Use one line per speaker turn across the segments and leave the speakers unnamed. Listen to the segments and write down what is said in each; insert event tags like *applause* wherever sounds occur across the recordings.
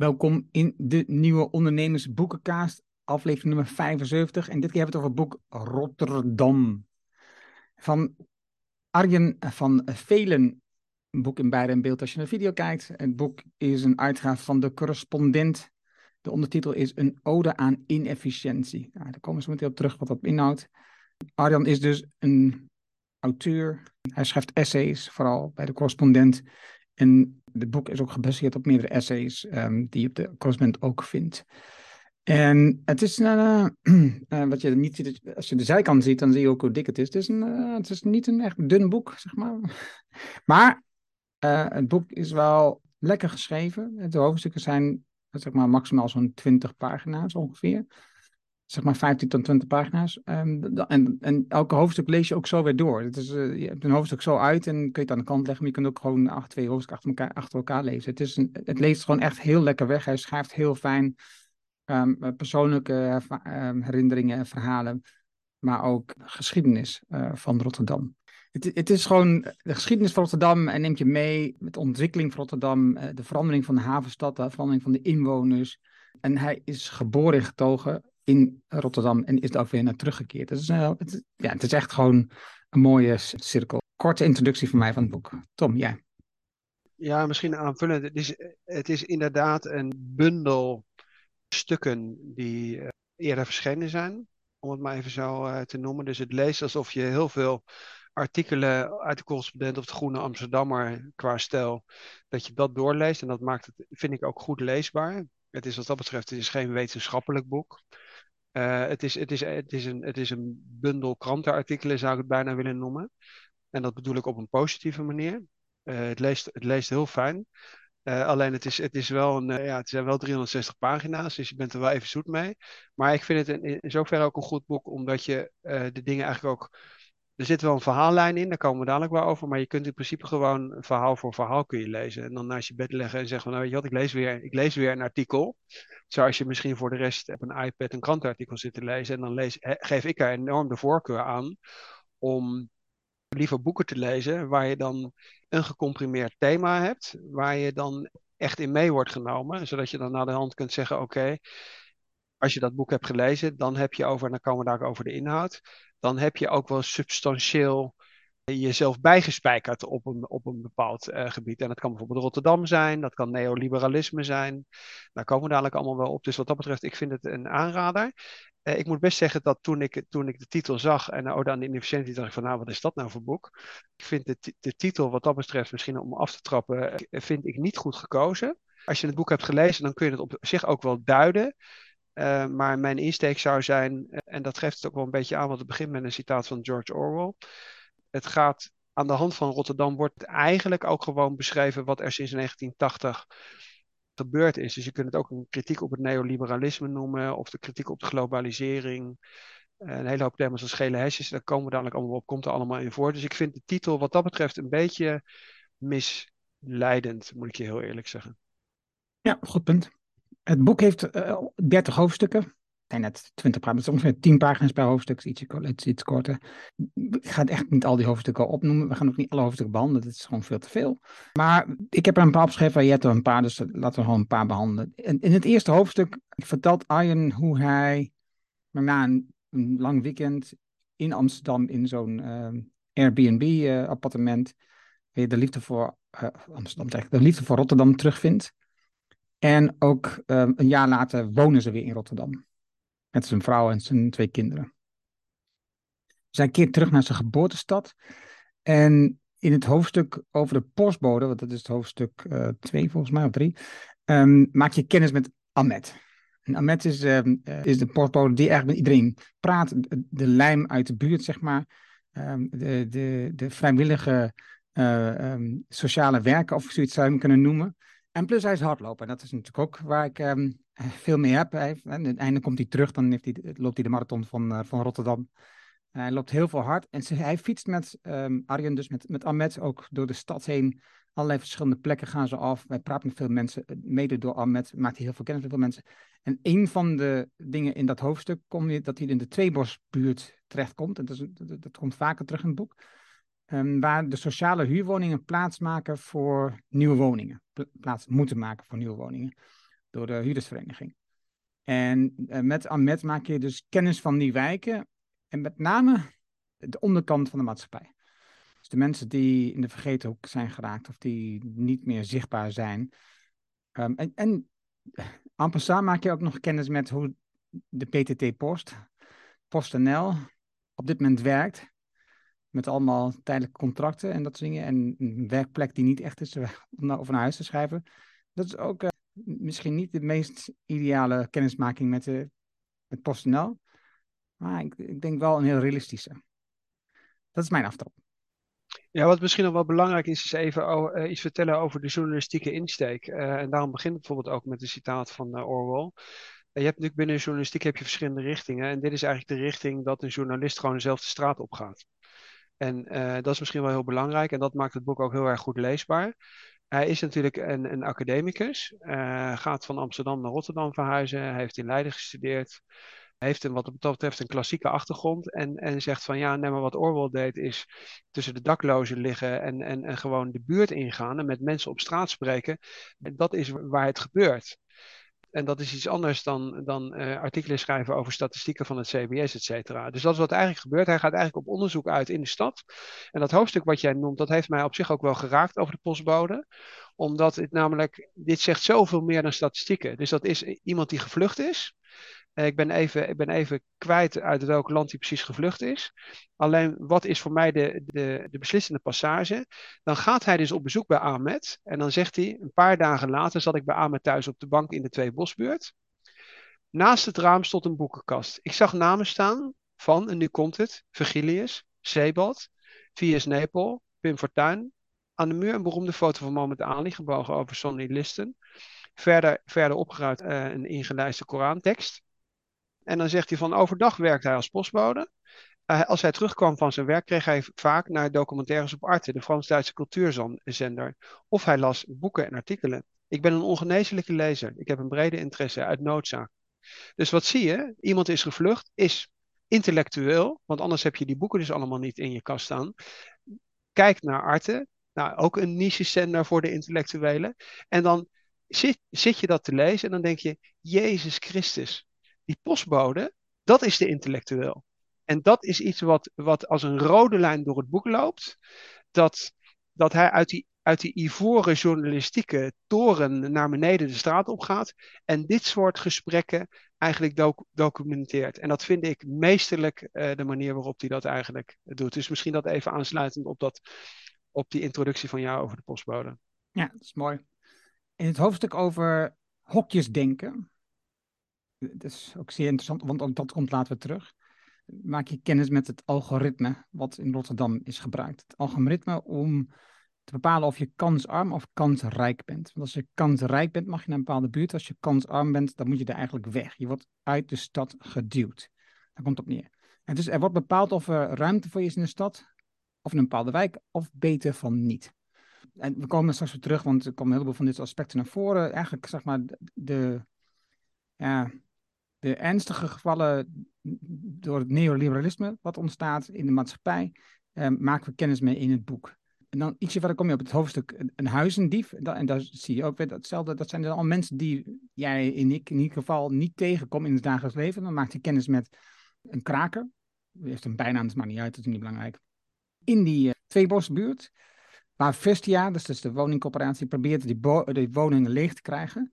Welkom in de nieuwe Ondernemersboekenkaast, aflevering nummer 75. En dit keer hebben we het over het boek Rotterdam. Van Arjen van Velen. Een boek in beide in beeld als je naar de video kijkt. Het boek is een uitgave van de correspondent. De ondertitel is Een ode aan inefficiëntie. Nou, daar komen we zo meteen op terug wat dat inhoudt. Arjan is dus een auteur. Hij schrijft essays, vooral bij de correspondent. En het boek is ook gebaseerd op meerdere essays um, die je op de correspondent ook vindt. En het is, uh, *clears throat* wat je niet ziet, als je de zijkant ziet, dan zie je ook hoe dik het is. Het is, een, uh, het is niet een echt dun boek, zeg maar. *laughs* Maar het boek is wel lekker geschreven. De hoofdstukken zijn, zeg maar, maximaal zo'n 20 pagina's ongeveer zeg maar 15 tot 20 pagina's. Um, en, en elke hoofdstuk lees je ook zo weer door. Het is, uh, je hebt een hoofdstuk zo uit en kun je het aan de kant leggen, maar je kunt ook gewoon acht, twee hoofdstukken achter elkaar, achter elkaar lezen. Het, is het leest gewoon echt heel lekker weg. Hij schrijft heel fijn um, persoonlijke um, herinneringen en verhalen, maar ook geschiedenis uh, van Rotterdam. Het, het, is gewoon de geschiedenis van Rotterdam en neemt je mee met de ontwikkeling van Rotterdam, de verandering van de havenstad, de verandering van de inwoners. En hij is geboren en getogen in Rotterdam en is daar ook weer naar teruggekeerd. Dus, uh, het, ja, het is echt gewoon een mooie cirkel. Korte introductie van mij van het boek. Tom, jij?
Ja, misschien aanvullend. Het is, het is inderdaad een bundel stukken die uh, eerder verschenen zijn, om het maar even zo uh, te noemen. Dus het leest alsof je heel veel artikelen uit de correspondent of de Groene Amsterdammer qua stijl, dat je dat doorleest. En dat maakt het, vind ik, ook goed leesbaar. Het is wat dat betreft het is geen wetenschappelijk boek. Uh, het, is, het, is, het, is een, het is een bundel krantenartikelen, zou ik het bijna willen noemen. En dat bedoel ik op een positieve manier. Uh, het, leest, het leest heel fijn. Uh, alleen het is, het, is wel een, ja, het zijn wel 360 pagina's, dus je bent er wel even zoet mee. Maar ik vind het in, in zoverre ook een goed boek, omdat je de dingen eigenlijk ook er zit wel een verhaallijn in, daar komen we dadelijk wel over. Maar je kunt in principe gewoon verhaal voor verhaal kun je lezen. En dan naast je bed leggen en zeggen van, nou weet je wat, ik lees weer, ik lees weer een artikel. Zoals je misschien voor de rest op een iPad een krantenartikel zit te lezen. En dan lees, geef ik er enorm de voorkeur aan om liever boeken te lezen waar je dan een gecomprimeerd thema hebt. Waar je dan echt in mee wordt genomen. Zodat je dan naar de hand kunt zeggen, oké, als je dat boek hebt gelezen, dan heb je over, en dan komen we daar over de inhoud dan heb je ook wel substantieel jezelf bijgespijkerd op een, op een bepaald uh, gebied. En dat kan bijvoorbeeld Rotterdam zijn, dat kan neoliberalisme zijn. Daar komen we dadelijk allemaal wel op. Dus wat dat betreft, ik vind het een aanrader. Uh, ik moet best zeggen dat toen ik, toen ik de titel zag en uh, Ode aan de Inefficiëntie, dacht ik van nou, wat is dat nou voor boek? Ik vind de, de titel wat dat betreft, misschien om af te trappen, vind ik niet goed gekozen. Als je het boek hebt gelezen, dan kun je het op zich ook wel duiden. Uh, maar mijn insteek zou zijn, uh, en dat geeft het ook wel een beetje aan, want het begint met een citaat van George Orwell. Het gaat aan de hand van Rotterdam, wordt eigenlijk ook gewoon beschreven wat er sinds 1980 gebeurd is. Dus je kunt het ook een kritiek op het neoliberalisme noemen, of de kritiek op de globalisering. Uh, een hele hoop thema's als gele hesjes, daar komen we dadelijk allemaal op, komt er allemaal in voor. Dus ik vind de titel wat dat betreft een beetje misleidend, moet ik je heel eerlijk zeggen.
Ja, goed punt. Het boek heeft uh, 30 hoofdstukken. En net 20 pagina's, ongeveer 10 pagina's per hoofdstuk, iets, iets, iets korter. Ik ga echt niet al die hoofdstukken opnoemen. We gaan ook niet alle hoofdstukken behandelen, dat is gewoon veel te veel. Maar ik heb er een paar opgeschreven, je hebt er een paar, dus laten we gewoon een paar behandelen. In, het eerste hoofdstuk vertelt Arjen hoe hij na een, lang weekend in Amsterdam in zo'n uh, Airbnb-appartement uh, weer de liefde voor uh, Amsterdam, de liefde voor Rotterdam terugvindt. En ook um, een jaar later wonen ze weer in Rotterdam. Met zijn vrouw en zijn twee kinderen. Zij keert terug naar zijn geboortestad. En in het hoofdstuk over de postbode, want dat is het hoofdstuk 2 uh, volgens mij, of 3, um, maak je kennis met Ahmed. En Ahmed is, um, uh, is de postbode die eigenlijk met iedereen praat. De lijm uit de buurt, zeg maar. De, de, de vrijwillige uh, sociale werken, of zoiets zou je hem kunnen noemen. En plus hij is hardlopen. En dat is natuurlijk ook waar ik um, veel mee heb. Hij, aan het einde komt hij terug, dan heeft hij, loopt hij de marathon van, uh, van Rotterdam. Hij loopt heel veel hard. En hij fietst met um, Arjen, dus met, met Ahmed, ook door de stad heen. Allerlei verschillende plekken gaan ze af. Wij praten met veel mensen. Mede door Ahmed maakt hij heel veel kennis met veel mensen. En een van de dingen in dat hoofdstuk komt dat hij in de Tweebosbuurt terechtkomt. En dat, is, dat, dat komt vaker terug in het boek. Um, waar de sociale huurwoningen plaats maken voor nieuwe woningen. Plaats moeten maken voor nieuwe woningen. door de huurdersvereniging. En met Amet maak je dus kennis van die wijken en met name de onderkant van de maatschappij. Dus de mensen die in de vergetenhoek zijn geraakt of die niet meer zichtbaar zijn. Um, en, en en passant maak je ook nog kennis met hoe de PTT Post, PostNL, op dit moment werkt. Met allemaal tijdelijke contracten en dat soort dingen. En een werkplek die niet echt is eh, *laughs* om naar, huis te schrijven. Dat is ook uh, misschien niet de meest ideale kennismaking met, de, met PostNL. Maar ik, ik denk wel een heel realistische. Dat is mijn aftrap.
Ja, wat misschien nog wel belangrijk is, is even uh, iets vertellen over de journalistieke insteek. Uh, en daarom begint het bijvoorbeeld ook met een citaat van Orwell. je hebt natuurlijk binnen journalistiek heb je verschillende richtingen. En dit is eigenlijk de richting dat een journalist gewoon dezelfde straat opgaat. En dat is misschien wel heel belangrijk. En dat maakt het boek ook heel erg goed leesbaar. Hij is natuurlijk een, een academicus. gaat van Amsterdam naar Rotterdam verhuizen. Heeft in Leiden gestudeerd heeft een, wat dat betreft een klassieke achtergrond. En, en zegt van ja, nee, maar wat Orwell deed is tussen de daklozen liggen en, en, en gewoon de buurt ingaan en met mensen op straat spreken. Dat is waar het gebeurt. En dat is iets anders dan, dan uh, artikelen schrijven over statistieken van het CBS, et cetera. Dus dat is wat eigenlijk gebeurt. Hij gaat eigenlijk op onderzoek uit in de stad. En dat hoofdstuk wat jij noemt, dat heeft mij op zich ook wel geraakt over de postbode. Omdat het namelijk, dit zegt zoveel meer dan statistieken. Dus dat is iemand die gevlucht is. Eh, ik ben, even, ik ben even kwijt uit welk land hij precies gevlucht is. Alleen wat is voor mij de, de, de beslissende passage? Dan gaat hij dus op bezoek bij Ahmed. En dan zegt hij, een paar dagen later zat ik bij Ahmed thuis op de bank in de Twee Bosbuurt. Naast het raam stond een boekenkast. Ik zag namen staan van, en nu komt het, Virgilius, Sebald, V.S. Nepal, Pim Fortuyn. Aan de muur een beroemde foto van Mohammed Ali, gebogen over Sonny Liston. Verder, verder opgeruimd uh, een ingelijste Korantekst. En dan zegt hij van overdag werkt hij als postbode. Uh, als hij terugkwam van zijn werk, kreeg hij vaak naar documentaires op Arte, de Frans-Duitse cultuurzender. Of hij las boeken en artikelen. Ik ben een ongeneeslijke lezer. Ik heb een brede interesse uit noodzaak. Dus wat zie je? Iemand is gevlucht, is intellectueel, want anders heb je die boeken dus allemaal niet in je kast staan. Kijkt naar Arte, nou, ook een niche-zender voor de intellectuelen. En dan zit, zit je dat te lezen en dan denk je, Jezus Christus, die postbode, dat is de intellectueel. En dat is iets wat, wat als een rode lijn door het boek loopt. Dat, dat hij uit die, uit die ivoren journalistieke toren naar beneden de straat op gaat. En dit soort gesprekken eigenlijk documenteert. En dat vind ik meesterlijk uh, de manier waarop hij dat eigenlijk doet. Dus misschien dat even aansluitend op, dat, op die introductie van jou over de postbode.
Ja, dat is mooi. In het hoofdstuk over hokjes dat is ook zeer interessant, want ook dat komt later terug. Maak je kennis met het algoritme wat in Rotterdam is gebruikt. Het algoritme om te bepalen of je kansarm of kansrijk bent. Want als je kansrijk bent, mag je naar een bepaalde buurt. Als je kansarm bent, dan moet je er eigenlijk weg. Je wordt uit de stad geduwd. Daar komt het op neer. En dus er wordt bepaald of er ruimte voor je is in de stad, of in een bepaalde wijk, of beter van niet. En we komen straks weer terug, want er komen een heleboel van dit soort aspecten naar voren. Eigenlijk, zeg maar, de, ja, de ernstige gevallen door het neoliberalisme wat ontstaat in de maatschappij, eh, maken we kennis mee in het boek. En dan ietsje verder kom je op het hoofdstuk een huizendief. En daar zie je ook weer datzelfde. Dat zijn dan al mensen die jij in, ik, in ieder geval niet tegenkomt in het dagelijks leven. Dan maakt je kennis met een kraker. Die heeft een bijnaam, dat maakt niet uit, dat is niet belangrijk. In die uh, Tweebosbuurt, waar Vestia, dus, dus de woningcorporatie, probeert die, die woningen leeg te krijgen.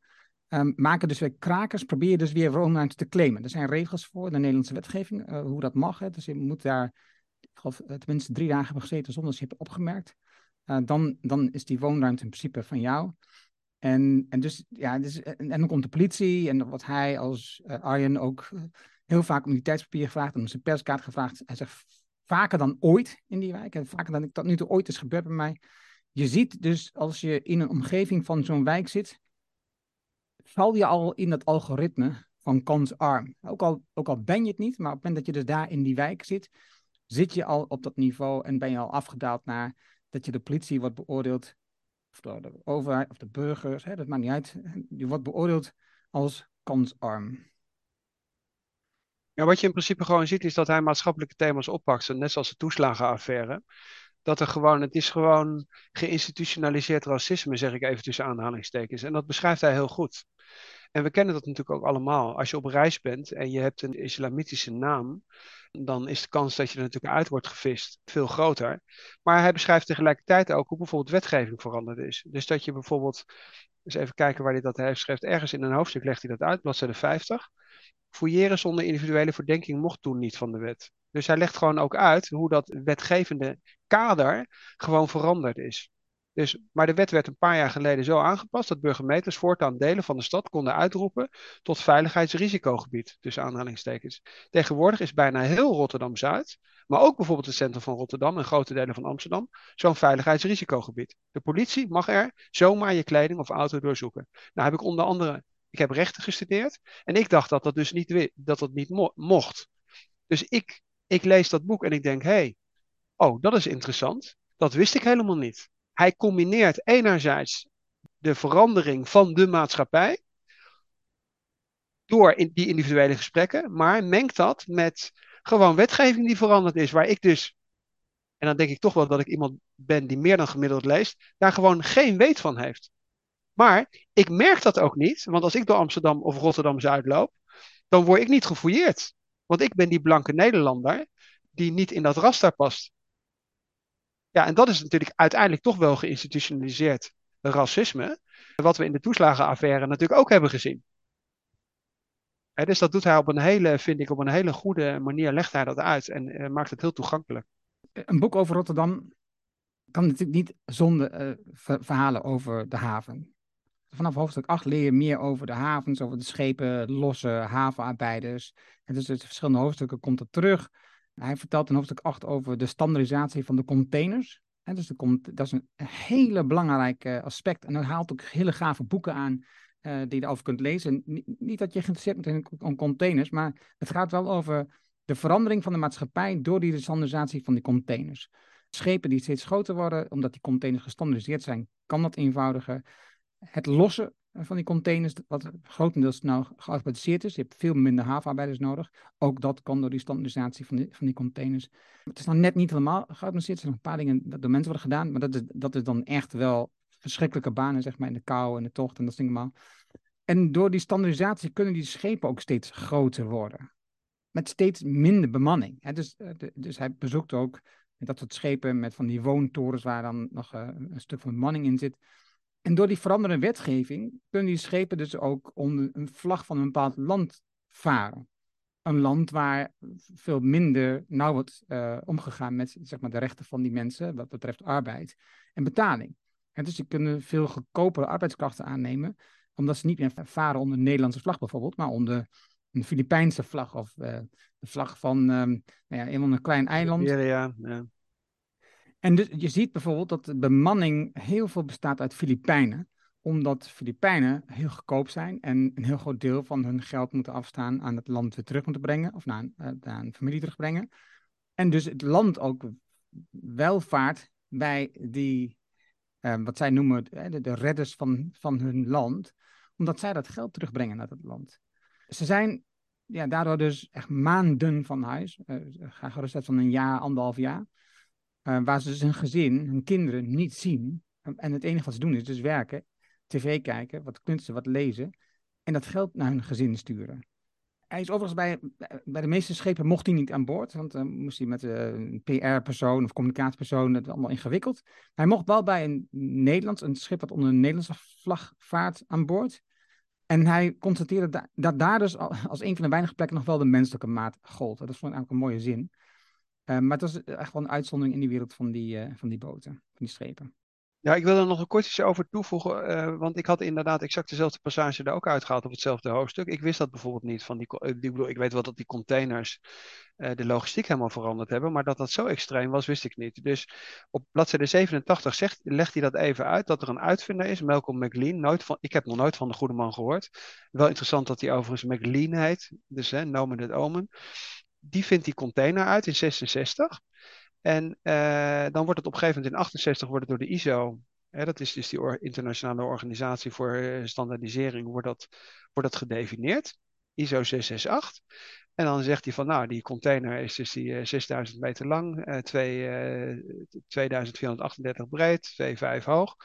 Um, maken dus weer krakers, probeer dus weer woonruimte te claimen. Er zijn regels voor, de Nederlandse wetgeving, uh, hoe dat mag. Hè. Dus je moet daar, ik eh, tenminste drie dagen hebben gezeten zonder dat je hebt opgemerkt. Uh, dan, dan is die woonruimte in principe van jou. En, en dus, ja, dus, en, en dan komt de politie en wat hij als Arjen ook heel vaak om identiteitspapier gevraagd om zijn perskaart gevraagd. Hij zegt vaker dan ooit in die wijk, en vaker dan ik dat nu toe ooit is gebeurd bij mij. Je ziet dus als je in een omgeving van zo'n wijk zit, val je al in het algoritme van kansarm. Ook al, ook al ben je het niet, maar op het moment dat je dus daar in die wijk zit, zit je al op dat niveau en ben je al afgedaald naar dat je de politie wordt beoordeeld, of door de overheid of de burgers, hè, dat maakt niet uit. Je wordt beoordeeld als kansarm.
Ja, wat je in principe gewoon ziet is dat hij maatschappelijke thema's oppakt, net zoals de toeslagenaffaire. Dat er gewoon, het is gewoon geïnstitutionaliseerd racisme, zeg ik even tussen aanhalingstekens. En dat beschrijft hij heel goed. En we kennen dat natuurlijk ook allemaal. Als je op reis bent en je hebt een islamitische naam, dan is de kans dat je er natuurlijk uit wordt gevist veel groter. Maar hij beschrijft tegelijkertijd ook hoe bijvoorbeeld wetgeving veranderd is. Dus dat je bijvoorbeeld, eens even kijken waar hij dat heeft schrijft, ergens in een hoofdstuk legt hij dat uit, bladzijde 50. Fouilleren zonder individuele verdenking mocht toen niet van de wet. Dus hij legt gewoon ook uit hoe dat wetgevende kader gewoon veranderd is. Dus, maar de wet werd een paar jaar geleden zo aangepast dat burgemeesters voortaan delen van de stad konden uitroepen tot veiligheidsrisicogebied, tussen aanhalingstekens. Tegenwoordig is bijna heel Rotterdam-Zuid, maar ook bijvoorbeeld het centrum van Rotterdam en grote delen van Amsterdam, zo'n veiligheidsrisicogebied. De politie mag er zomaar je kleding of auto doorzoeken. Nou heb ik onder andere, ik heb rechten gestudeerd en ik dacht dat dat dus niet, dat dat niet mo mocht. Dus ik, ik lees dat boek en ik denk, hé, hey, oh, dat is interessant. Dat wist ik helemaal niet hij combineert enerzijds de verandering van de maatschappij door in die individuele gesprekken, maar mengt dat met gewoon wetgeving die veranderd is, waar ik dus, en dan denk ik toch wel dat ik iemand ben die meer dan gemiddeld leest, daar gewoon geen weet van heeft. Maar ik merk dat ook niet, want als ik door Amsterdam of Rotterdam Zuid loop, dan word ik niet gefouilleerd. Want ik ben die blanke Nederlander die niet in dat raster past. Ja, en dat is natuurlijk uiteindelijk toch wel geïnstitutionaliseerd racisme. Wat we in de toeslagenaffaire natuurlijk ook hebben gezien. dus dat doet hij op een hele, vind ik, op een hele goede manier, legt hij dat uit en uh, maakt het heel toegankelijk.
Een boek over Rotterdam kan natuurlijk niet zonder uh, verhalen over de haven. Vanaf hoofdstuk 8 leer je meer over de havens, over de schepen, losse havenarbeiders. En dus uit verschillende hoofdstukken komt het terug. Hij vertelt in hoofdstuk 8 over de standaardisatie van de containers. En dus dat is een hele belangrijk eh, aspect. En hij haalt ook hele gave boeken aan uh, die je erover kunt lezen. Niet, dat je geïnteresseerd bent in, containers, maar het gaat wel over de verandering van de maatschappij door die standaardisatie van die containers. Schepen die steeds groter worden, omdat die containers gestandaardiseerd zijn, kan dat eenvoudiger. Het lossen van die containers, wat grotendeels nou geautomatiseerd is. Je hebt veel minder havenarbeiders nodig. Ook dat kan door die standaardisatie van die, van die containers. Het is nog net niet helemaal geautomatiseerd. Er zijn nog een paar dingen dat door mensen worden gedaan. Maar dat is, dat is dan echt wel verschrikkelijke banen, zeg maar, in de kou en de tocht en dat soort dingen. En door die standaardisatie kunnen die schepen ook steeds groter worden. Met steeds minder bemanning. dus, eh, dus hij bezoekt ook dat soort schepen met van die woontorens waar dan nog eh, een stuk van bemanning in zit. En door die veranderende wetgeving kunnen die schepen dus ook onder een vlag van een bepaald land varen. Een land waar veel minder nauw wordt uh, omgegaan met zeg maar, de rechten van die mensen wat betreft arbeid en betaling. En dus ze kunnen veel goedkopere arbeidskrachten aannemen, omdat ze niet meer varen onder een Nederlandse vlag bijvoorbeeld, maar onder een Filipijnse vlag of uh, de vlag van um, nou ja, een klein eiland.
Ja, ja.
En dus je ziet bijvoorbeeld dat de bemanning heel veel bestaat uit Filipijnen, omdat Filipijnen heel goedkoop zijn en een heel groot deel van hun geld moeten afstaan aan het land weer terug moeten brengen, of naar, uh, naar een familie terugbrengen. En dus het land ook welvaart bij die, uh, wat zij noemen, de, de redders van, van hun land, omdat zij dat geld terugbrengen naar het land. Ze zijn ja, daardoor dus echt maanden van huis, uh, ga gerust van een jaar, anderhalf jaar. Uh, waar ze dus hun gezin, hun kinderen niet zien. En het enige wat ze doen is dus werken, tv kijken, wat kunsten, wat lezen. En dat geld naar hun gezin sturen. Hij is overigens bij, bij de meeste schepen mocht hij niet aan boord. Want dan moest hij met uh, een PR-persoon of communicatiepersoon, het allemaal ingewikkeld. hij mocht wel bij een Nederlands, een schip wat onder een Nederlandse vlag vaart aan boord. En hij constateerde dat daar dus als een van de weinige plekken nog wel de menselijke maat gold. Dat vond ik eigenlijk een mooie zin. Uh, maar het was echt wel een uitzondering in die wereld van die, uh, van die boten, van die schepen.
Ja, ik wil er nog een kort iets over toevoegen, want ik had inderdaad exact dezelfde passage er ook uitgehaald op hetzelfde hoofdstuk. Ik wist dat bijvoorbeeld niet van die, ik bedoel, ik weet wel dat die containers de logistiek helemaal veranderd hebben, maar dat dat zo extreem was, wist ik niet. Dus op bladzijde 87 zegt, legt hij dat even uit, dat er een uitvinder is, Malcolm McLean. Nooit van, ik heb nog nooit van de goede man gehoord. Wel interessant dat hij overigens McLean heet, dus hè, nomen het omen die vindt die container uit in 66. En uh, dan wordt het op een gegeven moment in 68 wordt het door de ISO, hè, dat is dus die internationale organisatie voor uh, standaardisering, wordt dat, wordt dat gedefinieerd. ISO 668. En dan zegt hij van, nou, die container is dus die uh, 6000 meter lang, 2, 2438 breed, 2,5 hoog.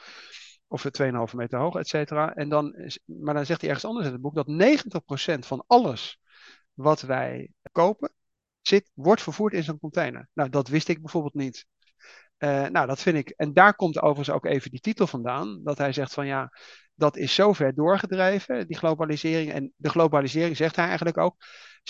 of 2,5 meter hoog, et cetera. En dan, maar dan zegt hij ergens anders in het boek dat 90% van alles wat wij kopen, zit, wordt vervoerd in zo'n container. Nou, dat wist ik bijvoorbeeld niet. Uh, nou, dat vind ik. En daar komt overigens ook even die titel vandaan. Dat hij zegt van ja, dat is zo ver doorgedreven, die globalisering. En de globalisering, zegt hij eigenlijk ook,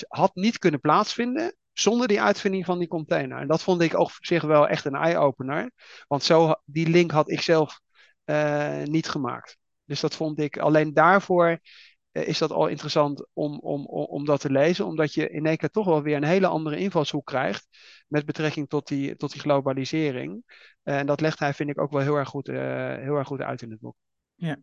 had niet kunnen plaatsvinden zonder die uitvinding van die container. En dat vond ik op zich wel echt een eye-opener. Want zo, die link had ik zelf uh, niet gemaakt. Dus dat vond ik alleen daarvoor is dat al interessant om, om, om, dat te lezen. Omdat je in één keer toch wel weer een hele andere invalshoek krijgt. Met betrekking tot die, tot die globalisering. Uh, en dat legt hij, vind ik, ook wel heel erg goed, heel erg goed uit in het boek.
Ja,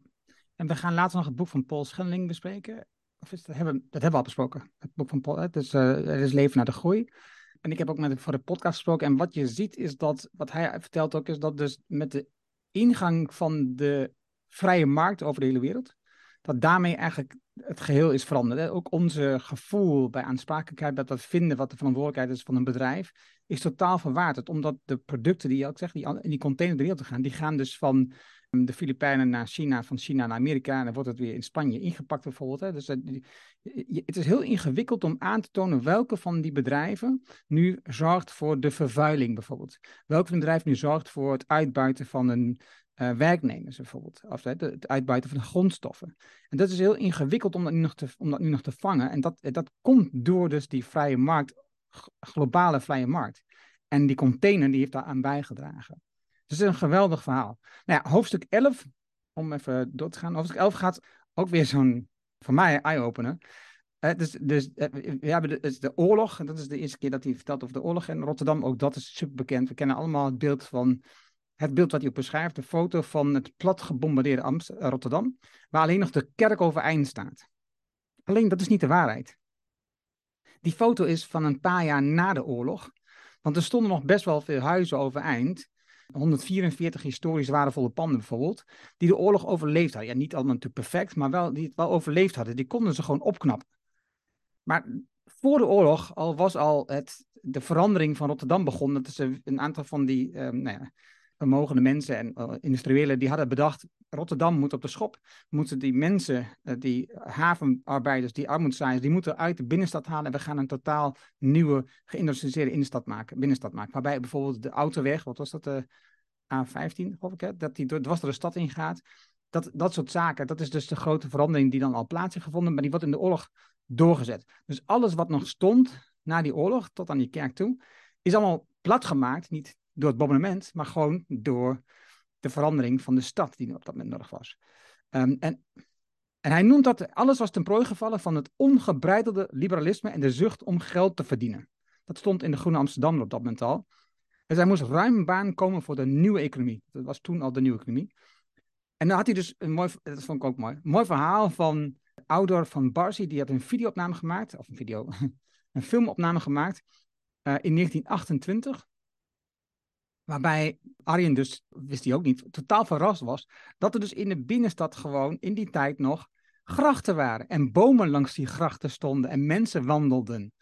en we gaan later nog het boek van Paul Schelling bespreken. Of is dat, hebben, dat hebben we al besproken. Het boek van Paul. Is, uh, is leven naar de groei. En ik heb ook met voor de podcast gesproken. En wat je ziet is dat, wat hij vertelt ook, is dat dus met de ingang van de vrije markt over de hele wereld, dat daarmee eigenlijk het geheel is veranderd. Ook onze gevoel bij aansprakelijkheid, dat we vinden wat de verantwoordelijkheid is van een bedrijf, is totaal verwaard. Omdat de producten die je ook zegt, die in die container de wereld gaan, die gaan dus van de Filipijnen naar China, van China naar Amerika. En dan wordt het weer in Spanje ingepakt bijvoorbeeld. Hè. Dus het is heel ingewikkeld om aan te tonen welke van die bedrijven nu zorgt voor de vervuiling bijvoorbeeld. Welke bedrijf nu zorgt voor het uitbuiten van een uh, werknemers bijvoorbeeld. Of het uitbuiten van de grondstoffen. En dat is heel ingewikkeld om dat nu nog te, om dat nu nog te vangen. En dat, dat komt door dus die vrije markt, globale vrije markt. En die container die heeft daar aan bijgedragen. Dus het is een geweldig verhaal. Nou ja, hoofdstuk 11, om even door te gaan. Hoofdstuk 11 gaat ook weer zo'n, voor mij, eye-opener. Uh, dus, dus uh, we hebben de, de oorlog. En dat is de eerste keer dat hij vertelt over de oorlog in Rotterdam. Ook dat is super bekend. We kennen allemaal het beeld van. Het beeld wat hij ook beschrijft, de foto van het plat gebombardeerde uh, Rotterdam, waar alleen nog de kerk overeind staat. Alleen dat is niet de waarheid. Die foto is van een paar jaar na de oorlog, want er stonden nog best wel veel huizen overeind. 144 historisch waardevolle panden bijvoorbeeld, die de oorlog overleefd hadden. Ja, niet allemaal natuurlijk perfect, maar wel, die het wel overleefd hadden. Die konden ze gewoon opknappen. Maar voor de oorlog al was al het, de verandering van Rotterdam begonnen. Dat is een aantal van die um, nou ja, vermogende mensen en uh, industriëlen, die hadden bedacht, Rotterdam moet op de schop. Moeten die mensen, uh, die havenarbeiders, die armoedzaaiers, die moeten uit de binnenstad halen. En we gaan een totaal nieuwe, geïndustrialiseerde innenstad maken, binnenstad maken. Waarbij bijvoorbeeld de autoweg, wat was dat, de A15 geloof ik, hè, dat die door, dwars door de stad ingaat. Dat, dat soort zaken, dat is dus de grote verandering die dan al plaats heeft gevonden, maar die wordt in de oorlog doorgezet. Dus alles wat nog stond na die oorlog, tot aan die kerk toe, is allemaal plat gemaakt. Niet door het bombardement, maar gewoon door de verandering van de stad die op dat moment nodig was. Um, en, en hij noemt dat alles was ten prooi gevallen van het ongebreidelde liberalisme en de zucht om geld te verdienen. Dat stond in de Groene Amsterdam op dat moment al. Dus hij moest ruim baan komen voor de nieuwe economie. Dat was toen al de nieuwe economie. En dan had hij dus een mooi, dat vond ik ook mooi, mooi verhaal van Oudor van Barsi. Die had een videoopname gemaakt, of een video, *laughs* een filmopname gemaakt uh, in 1928. Waarbij Arjen dus, wist hij ook niet, totaal verrast was. Dat er dus in de binnenstad gewoon in die tijd nog grachten waren. En bomen langs die grachten stonden en mensen wandelden.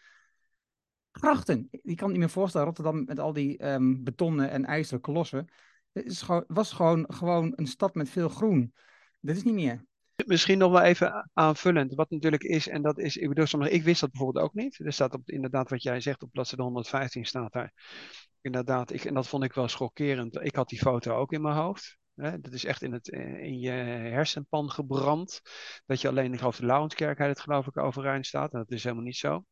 Grachten. Je kan niet meer voorstellen, Rotterdam met al die um, betonnen en ijzeren kolossen. Het gewoon, was gewoon, gewoon een stad met veel groen. Dat is niet meer.
Misschien nog wel even aanvullend, wat natuurlijk is, en dat is, ik bedoel, ik wist dat bijvoorbeeld ook niet. Er staat op, inderdaad wat jij zegt, op bladzijde 115 staat daar inderdaad, ik, en dat vond ik wel schokkerend. Ik had die foto ook in mijn hoofd. Hè? Dat is echt in, het, eh, in je hersenpan gebrand. Dat je alleen, ik geloof de Lauwenskerk, het geloof ik overeind staat. En dat is helemaal niet zo.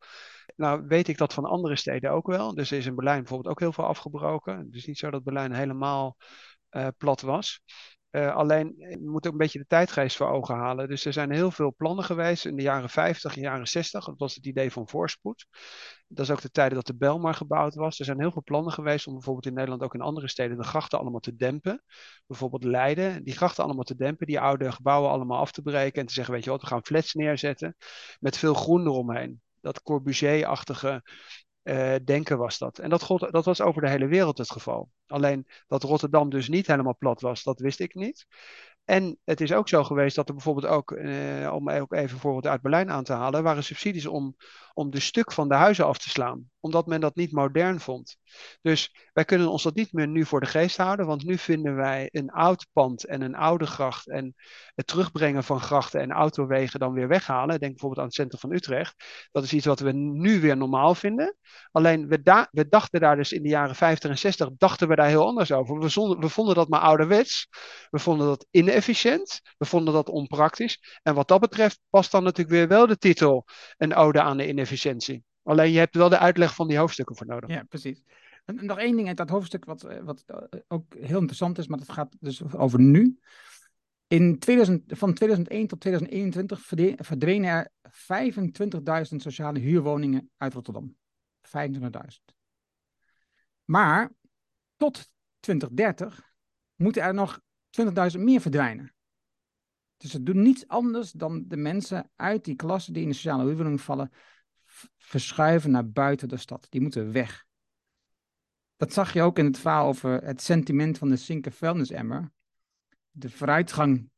Nou weet ik dat van andere steden ook wel. Dus er is in Berlijn bijvoorbeeld ook heel veel afgebroken. Het is niet zo dat Berlijn helemaal uh, plat was. Uh, alleen, we moeten ook een beetje de tijdgeest voor ogen halen. Dus er zijn heel veel plannen geweest in de jaren 50 en jaren 60. Dat was het idee van voorspoed. Dat is ook de tijden dat de Belmar gebouwd was. Er zijn heel veel plannen geweest om bijvoorbeeld in Nederland ook in andere steden de grachten allemaal te dempen. Bijvoorbeeld Leiden, die grachten allemaal te dempen, die oude gebouwen allemaal af te breken en te zeggen, weet je wat, we gaan flats neerzetten met veel groen eromheen. Dat Corbusier-achtige uh, denken was dat. En dat, God, dat was over de hele wereld het geval. Alleen dat Rotterdam dus niet helemaal plat was, dat wist ik niet. En het is ook zo geweest dat er bijvoorbeeld ook, uh, om ook even bijvoorbeeld uit Berlijn aan te halen, waren subsidies om, om de stuk van de huizen af te slaan. Omdat men dat niet modern vond. Dus wij kunnen ons dat niet meer nu voor de geest houden, want nu vinden wij een oud pand en een oude gracht en het terugbrengen van grachten en autowegen dan weer weghalen. Denk bijvoorbeeld aan het centrum van Utrecht. Dat is iets wat we nu weer normaal vinden. Alleen we, we dachten daar dus in de jaren 50 en 60, dachten we daar heel anders over. We, vonden dat maar ouderwets. We vonden dat inefficiënt. We vonden dat onpraktisch. En wat dat betreft past dan natuurlijk weer wel de titel een ode aan de inefficiëntie. Alleen je hebt wel de uitleg van die hoofdstukken voor nodig.
Ja, precies. En nog één ding uit dat hoofdstuk wat, eh, wat eh, ook heel interessant is, maar dat gaat dus over nu. In 2000, van 2001 tot 2021 verdwenen er 25.000 sociale huurwoningen uit Rotterdam. 25.000. Maar tot 2030 moeten er nog 20.000 meer verdwijnen. Dus ze doen niets anders dan de mensen uit die klassen die in de sociale huurwoning vallen, verschuiven naar buiten de stad. Die moeten weg. Dat zag je ook in het verhaal over het sentiment van de Zinker vuilnisemmer. De vooruitgang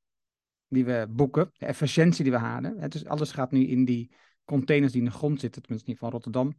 die we boeken, de efficiëntie die we halen. Dus alles gaat nu in die containers die in de grond zitten, tenminste niet van Rotterdam.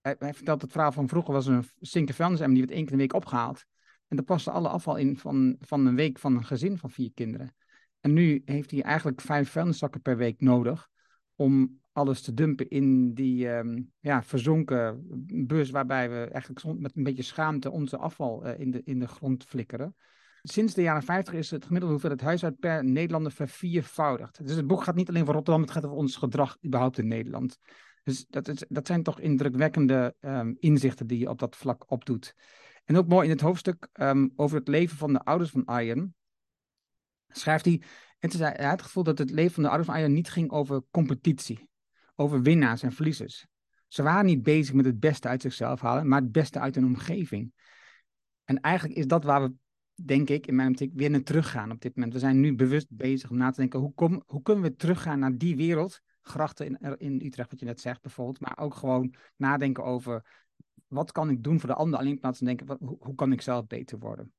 Hij, hij vertelt het verhaal van vroeger was een Zinker vuilnisemmer, die werd één keer in de week opgehaald. En daar paste alle afval in van, van een week van een gezin van vier kinderen. En nu heeft hij eigenlijk vijf vuilniszakken per week nodig om alles te dumpen in die um, ja, verzonken bus, waarbij we eigenlijk met een beetje schaamte onze afval uh, in, de, in de grond flikkeren. Sinds de jaren 50 is het gemiddelde hoeveelheid huishoud per Nederlander verviervoudigd. Dus het boek gaat niet alleen voor Rotterdam, het gaat over ons gedrag überhaupt in Nederland. Dus dat, is, dat zijn toch indrukwekkende um, inzichten die je op dat vlak opdoet. En ook mooi in het hoofdstuk um, over het leven van de ouders van Arjen. Schrijft hij, en hij had het gevoel dat het leven van de ouders van Arjen niet ging over competitie over winnaars en verliezers. Ze waren niet bezig met het beste uit zichzelf halen, maar het beste uit hun omgeving. En eigenlijk is dat waar we, denk ik, in mijn optiek weer naar teruggaan op dit moment. We zijn nu bewust bezig om na te denken, hoe, kom, hoe kunnen we teruggaan naar die wereld? Grachten in, in Utrecht, wat je net zegt bijvoorbeeld, maar ook gewoon nadenken over wat kan ik doen voor de ander, alleen plaats van denken, wat, hoe kan ik zelf beter worden?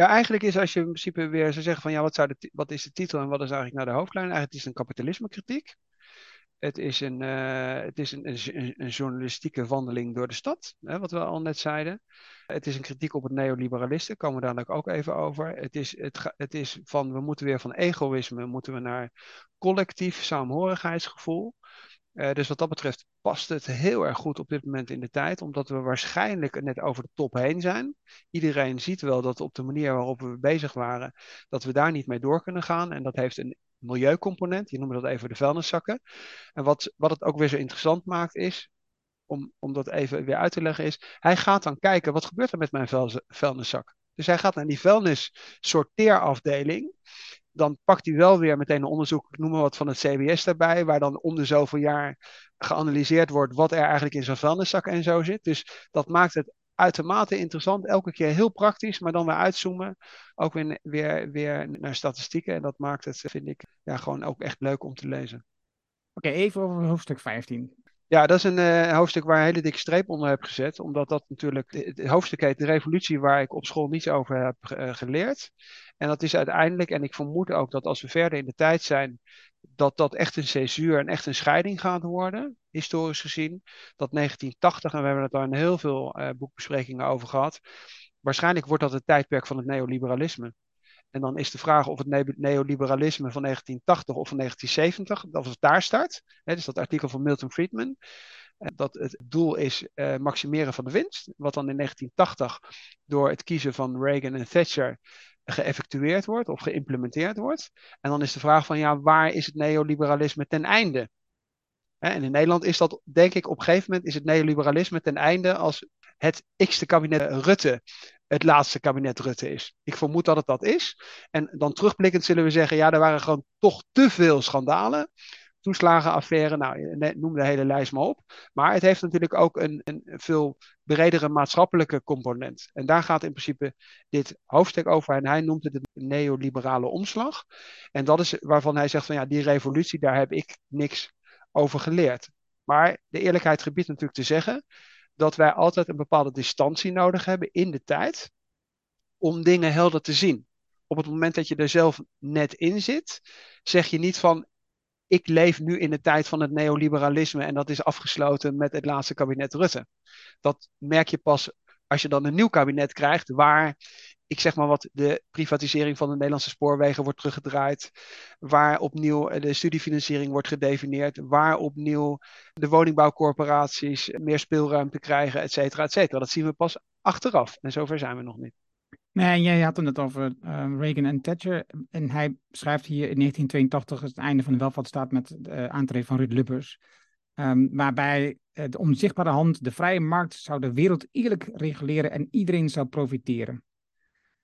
Ja, eigenlijk is als je in principe weer zou zeggen van ja, wat, zou de, wat is de titel en wat is eigenlijk naar de hoofdlijn? Eigenlijk is het een kapitalisme kritiek. Het is een, uh, het is een, een, een, journalistieke wandeling door de stad, hè, wat we al net zeiden. Het is een kritiek op het neoliberalisme, komen we dadelijk ook even over. Het is, het, het is van, we moeten weer van egoïsme, moeten we naar collectief saamhorigheidsgevoel. Uh, dus wat dat betreft past het heel erg goed op dit moment in de tijd, omdat we waarschijnlijk net over de top heen zijn. Iedereen ziet wel dat op de manier waarop we bezig waren, dat we daar niet mee door kunnen gaan. En dat heeft een milieucomponent. Je noemde dat even de vuilniszakken. En wat, wat het ook weer zo interessant maakt is, om, om dat even weer uit te leggen, is hij gaat dan kijken wat gebeurt er met mijn vuilniszak. Dus hij gaat naar die vuilnissorteerafdeling. Dan pakt hij wel weer meteen een onderzoek, ik noem maar wat van het CBS daarbij, waar dan om de zoveel jaar geanalyseerd wordt wat er eigenlijk in zo'n vuilniszak en zo zit. Dus dat maakt het uitermate interessant. Elke keer heel praktisch, maar dan weer uitzoomen. Ook weer, weer, weer naar statistieken. En dat maakt het, vind ik, ja, gewoon ook echt leuk om te lezen.
Oké, even over hoofdstuk 15.
Ja, dat is een uh, hoofdstuk waar een hele dikke streep onder heb gezet. Omdat dat natuurlijk, het hoofdstuk heet De Revolutie, waar ik op school niets over heb uh, geleerd. En dat is uiteindelijk, en ik vermoed ook dat als we verder in de tijd zijn, dat dat echt een césuur en echt een scheiding gaat worden, historisch gezien. Dat 1980, en we hebben het daar in heel veel boekbesprekingen over gehad, waarschijnlijk wordt dat het tijdperk van het neoliberalisme. En dan is de vraag of het neoliberalisme van 1980 of van 1970, of het daar start. Hè, dus dat artikel van Milton Friedman. Eh, dat het doel is uh, maximeren van de winst. Wat dan in 1980 door het kiezen van Reagan en Thatcher geëffectueerd wordt of geïmplementeerd wordt. En dan is de vraag van ja, waar is het neoliberalisme ten einde? En in Nederland is dat, denk ik, op een gegeven moment is het neoliberalisme ten einde als het x-te kabinet Rutte het laatste kabinet Rutte is. Ik vermoed dat het dat is. En dan terugblikkend zullen we zeggen, ja, er waren gewoon toch te veel schandalen toeslagenaffaire, nou, noem de hele lijst maar op. Maar het heeft natuurlijk ook een, een veel bredere maatschappelijke component. En daar gaat in principe dit hoofdstuk over. En hij noemt het een neoliberale omslag. En dat is waarvan hij zegt van ja, die revolutie, daar heb ik niks over geleerd. Maar de eerlijkheid gebiedt natuurlijk te zeggen dat wij altijd een bepaalde distantie nodig hebben in de tijd om dingen helder te zien. Op het moment dat je er zelf net in zit, zeg je niet van ik leef nu in de tijd van het neoliberalisme en dat is afgesloten met het laatste kabinet Rutte. Dat merk je pas als je dan een nieuw kabinet krijgt waar ik zeg maar wat, de privatisering van de Nederlandse spoorwegen wordt teruggedraaid, waar opnieuw de studiefinanciering wordt gedefinieerd, waar opnieuw de woningbouwcorporaties meer speelruimte krijgen, et cetera, et cetera. Dat zien we pas achteraf en zover zijn we nog niet.
Nee, jij had het net over uh, Reagan en Thatcher. En hij schrijft hier in 1982 het einde van de welvaartsstaat met de uh, aantreden van Ruud Lubbers. Um, waarbij de onzichtbare hand, de vrije markt, zou de wereld eerlijk reguleren en iedereen zou profiteren.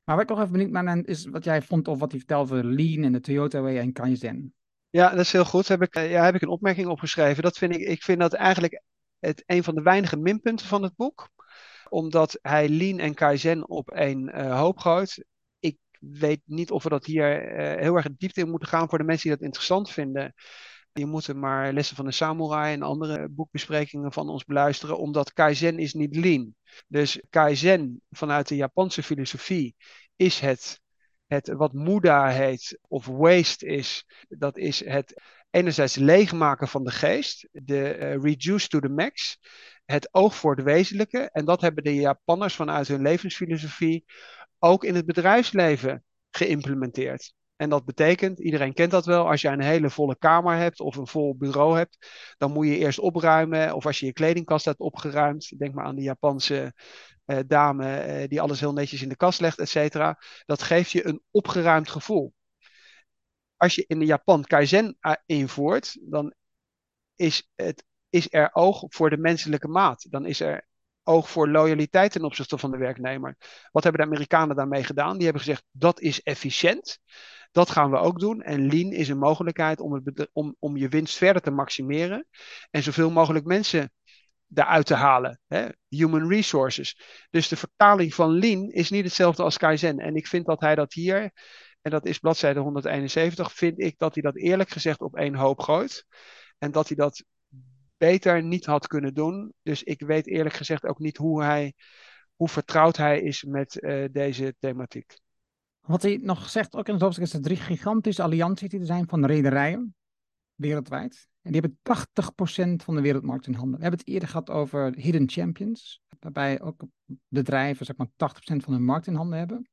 Maar wat ik nog even benieuwd naar is wat jij vond of wat hij vertelde over Lean en de Toyota Way en Kaizen.
Ja, dat is heel goed. Heb ik, ja, heb ik een opmerking opgeschreven. Dat vind ik, ik vind dat eigenlijk het, een van de weinige minpunten van het boek. Omdat hij Lean en Kaizen op één uh, hoop gooit. Ik weet niet of we dat hier uh, heel erg diepte in moeten gaan voor de mensen die dat interessant vinden. Je moet maar lessen van de samurai en andere boekbesprekingen van ons beluisteren, omdat Kaizen is niet lean. Dus Kaizen vanuit de Japanse filosofie is het, het wat Muda heet, of waste is, dat is het enerzijds leegmaken van de geest, de uh, reduce to the max, het oog voor het wezenlijke. En dat hebben de Japanners vanuit hun levensfilosofie ook in het bedrijfsleven geïmplementeerd. En dat betekent, iedereen kent dat wel, als je een hele volle kamer hebt of een vol bureau hebt, dan moet je eerst opruimen. Of als je je kledingkast hebt opgeruimd, denk maar aan de Japanse uh, dame uh, die alles heel netjes in de kast legt, et cetera. Dat geeft je een opgeruimd gevoel. Als je in de Japan Kaizen eh, invoert, dan is, het, is er oog voor de menselijke maat. Dan is er oog voor loyaliteit ten opzichte van de werknemer. Wat hebben de Amerikanen daarmee gedaan? Die hebben gezegd dat is efficiënt. Dat gaan we ook doen. En lean is een mogelijkheid om, het, om, om je winst verder te maximeren. En zoveel mogelijk mensen eruit te halen. Hè? Human resources. Dus de vertaling van lean is niet hetzelfde als Kaizen. En ik vind dat hij dat hier, en dat is bladzijde 171, vind ik dat hij dat eerlijk gezegd op één hoop gooit. En dat hij dat beter niet had kunnen doen. Dus ik weet eerlijk gezegd ook niet hoe, hij, hoe vertrouwd hij is met uh, deze thematiek.
Wat hij nog zegt, ook in het hoofdstuk, is er drie gigantische allianties die er zijn van rederijen wereldwijd. En die hebben 80% van de wereldmarkt in handen. We hebben het eerder gehad over hidden champions, waarbij ook bedrijven zeg maar 80% van hun markt in handen hebben.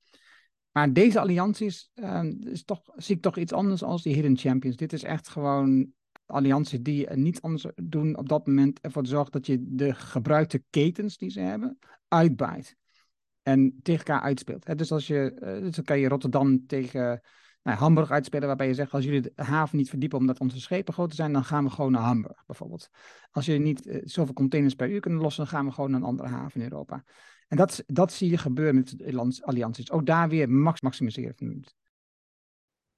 Maar deze allianties uh, is toch, zie ik toch iets anders als die hidden champions. Dit is echt gewoon allianties die niet anders doen op dat moment ervoor zorgen dat je de gebruikte ketens die ze hebben uitbaait en tegen elkaar uitspeelt. Dus, als je, uh, dus dan kan je Rotterdam tegen nou, Hamburg uitspelen, waarbij je zegt, als jullie de haven niet verdiepen omdat onze schepen groter zijn, dan gaan we gewoon naar Hamburg bijvoorbeeld. Als je niet uh, zoveel containers per uur kunnen lossen, dan gaan we gewoon naar een andere haven in Europa. En dat, dat zie je gebeuren met allianties. Ook daar weer max maximiseren van de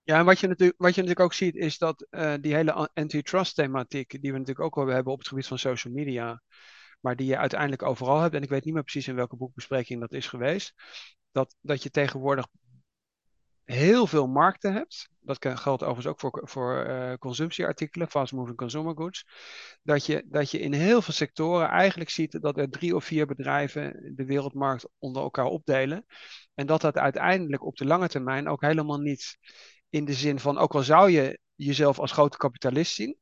ja, en wat je, natuurlijk, wat je natuurlijk ook ziet is dat uh, die hele antitrust thematiek, die we natuurlijk ook wel hebben op het gebied van social media, maar die je uiteindelijk overal hebt, en ik weet niet meer precies in welke boekbespreking dat is geweest, dat, dat je tegenwoordig heel veel markten hebt. Dat geldt overigens ook voor, voor uh, consumptieartikelen, fast moving consumer goods. Dat je, dat je in heel veel sectoren eigenlijk ziet dat er drie of vier bedrijven de wereldmarkt onder elkaar opdelen. En dat dat uiteindelijk op de lange termijn ook helemaal niet in de zin van, ook al zou je jezelf als grote kapitalist zien,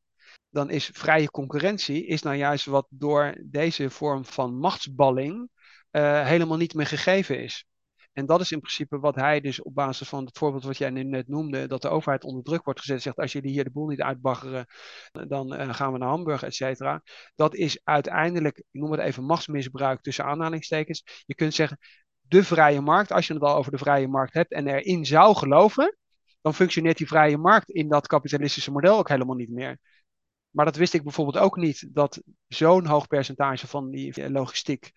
dan is vrije concurrentie is nou juist wat door deze vorm van machtsballing uh, helemaal niet meer gegeven is. En dat is in principe wat hij dus op basis van het voorbeeld wat jij net noemde, dat de overheid onder druk wordt gezet, zegt als jullie hier de boel niet uitbaggeren, dan uh, gaan we naar Hamburg, et cetera. Dat is uiteindelijk, ik noem het even machtsmisbruik tussen aanhalingstekens. Je kunt zeggen, de vrije markt, als je het al over de vrije markt hebt en erin zou geloven, dan functioneert die vrije markt in dat kapitalistische model ook helemaal niet meer. Maar dat wist ik bijvoorbeeld ook niet, dat zo'n hoog percentage van die logistiek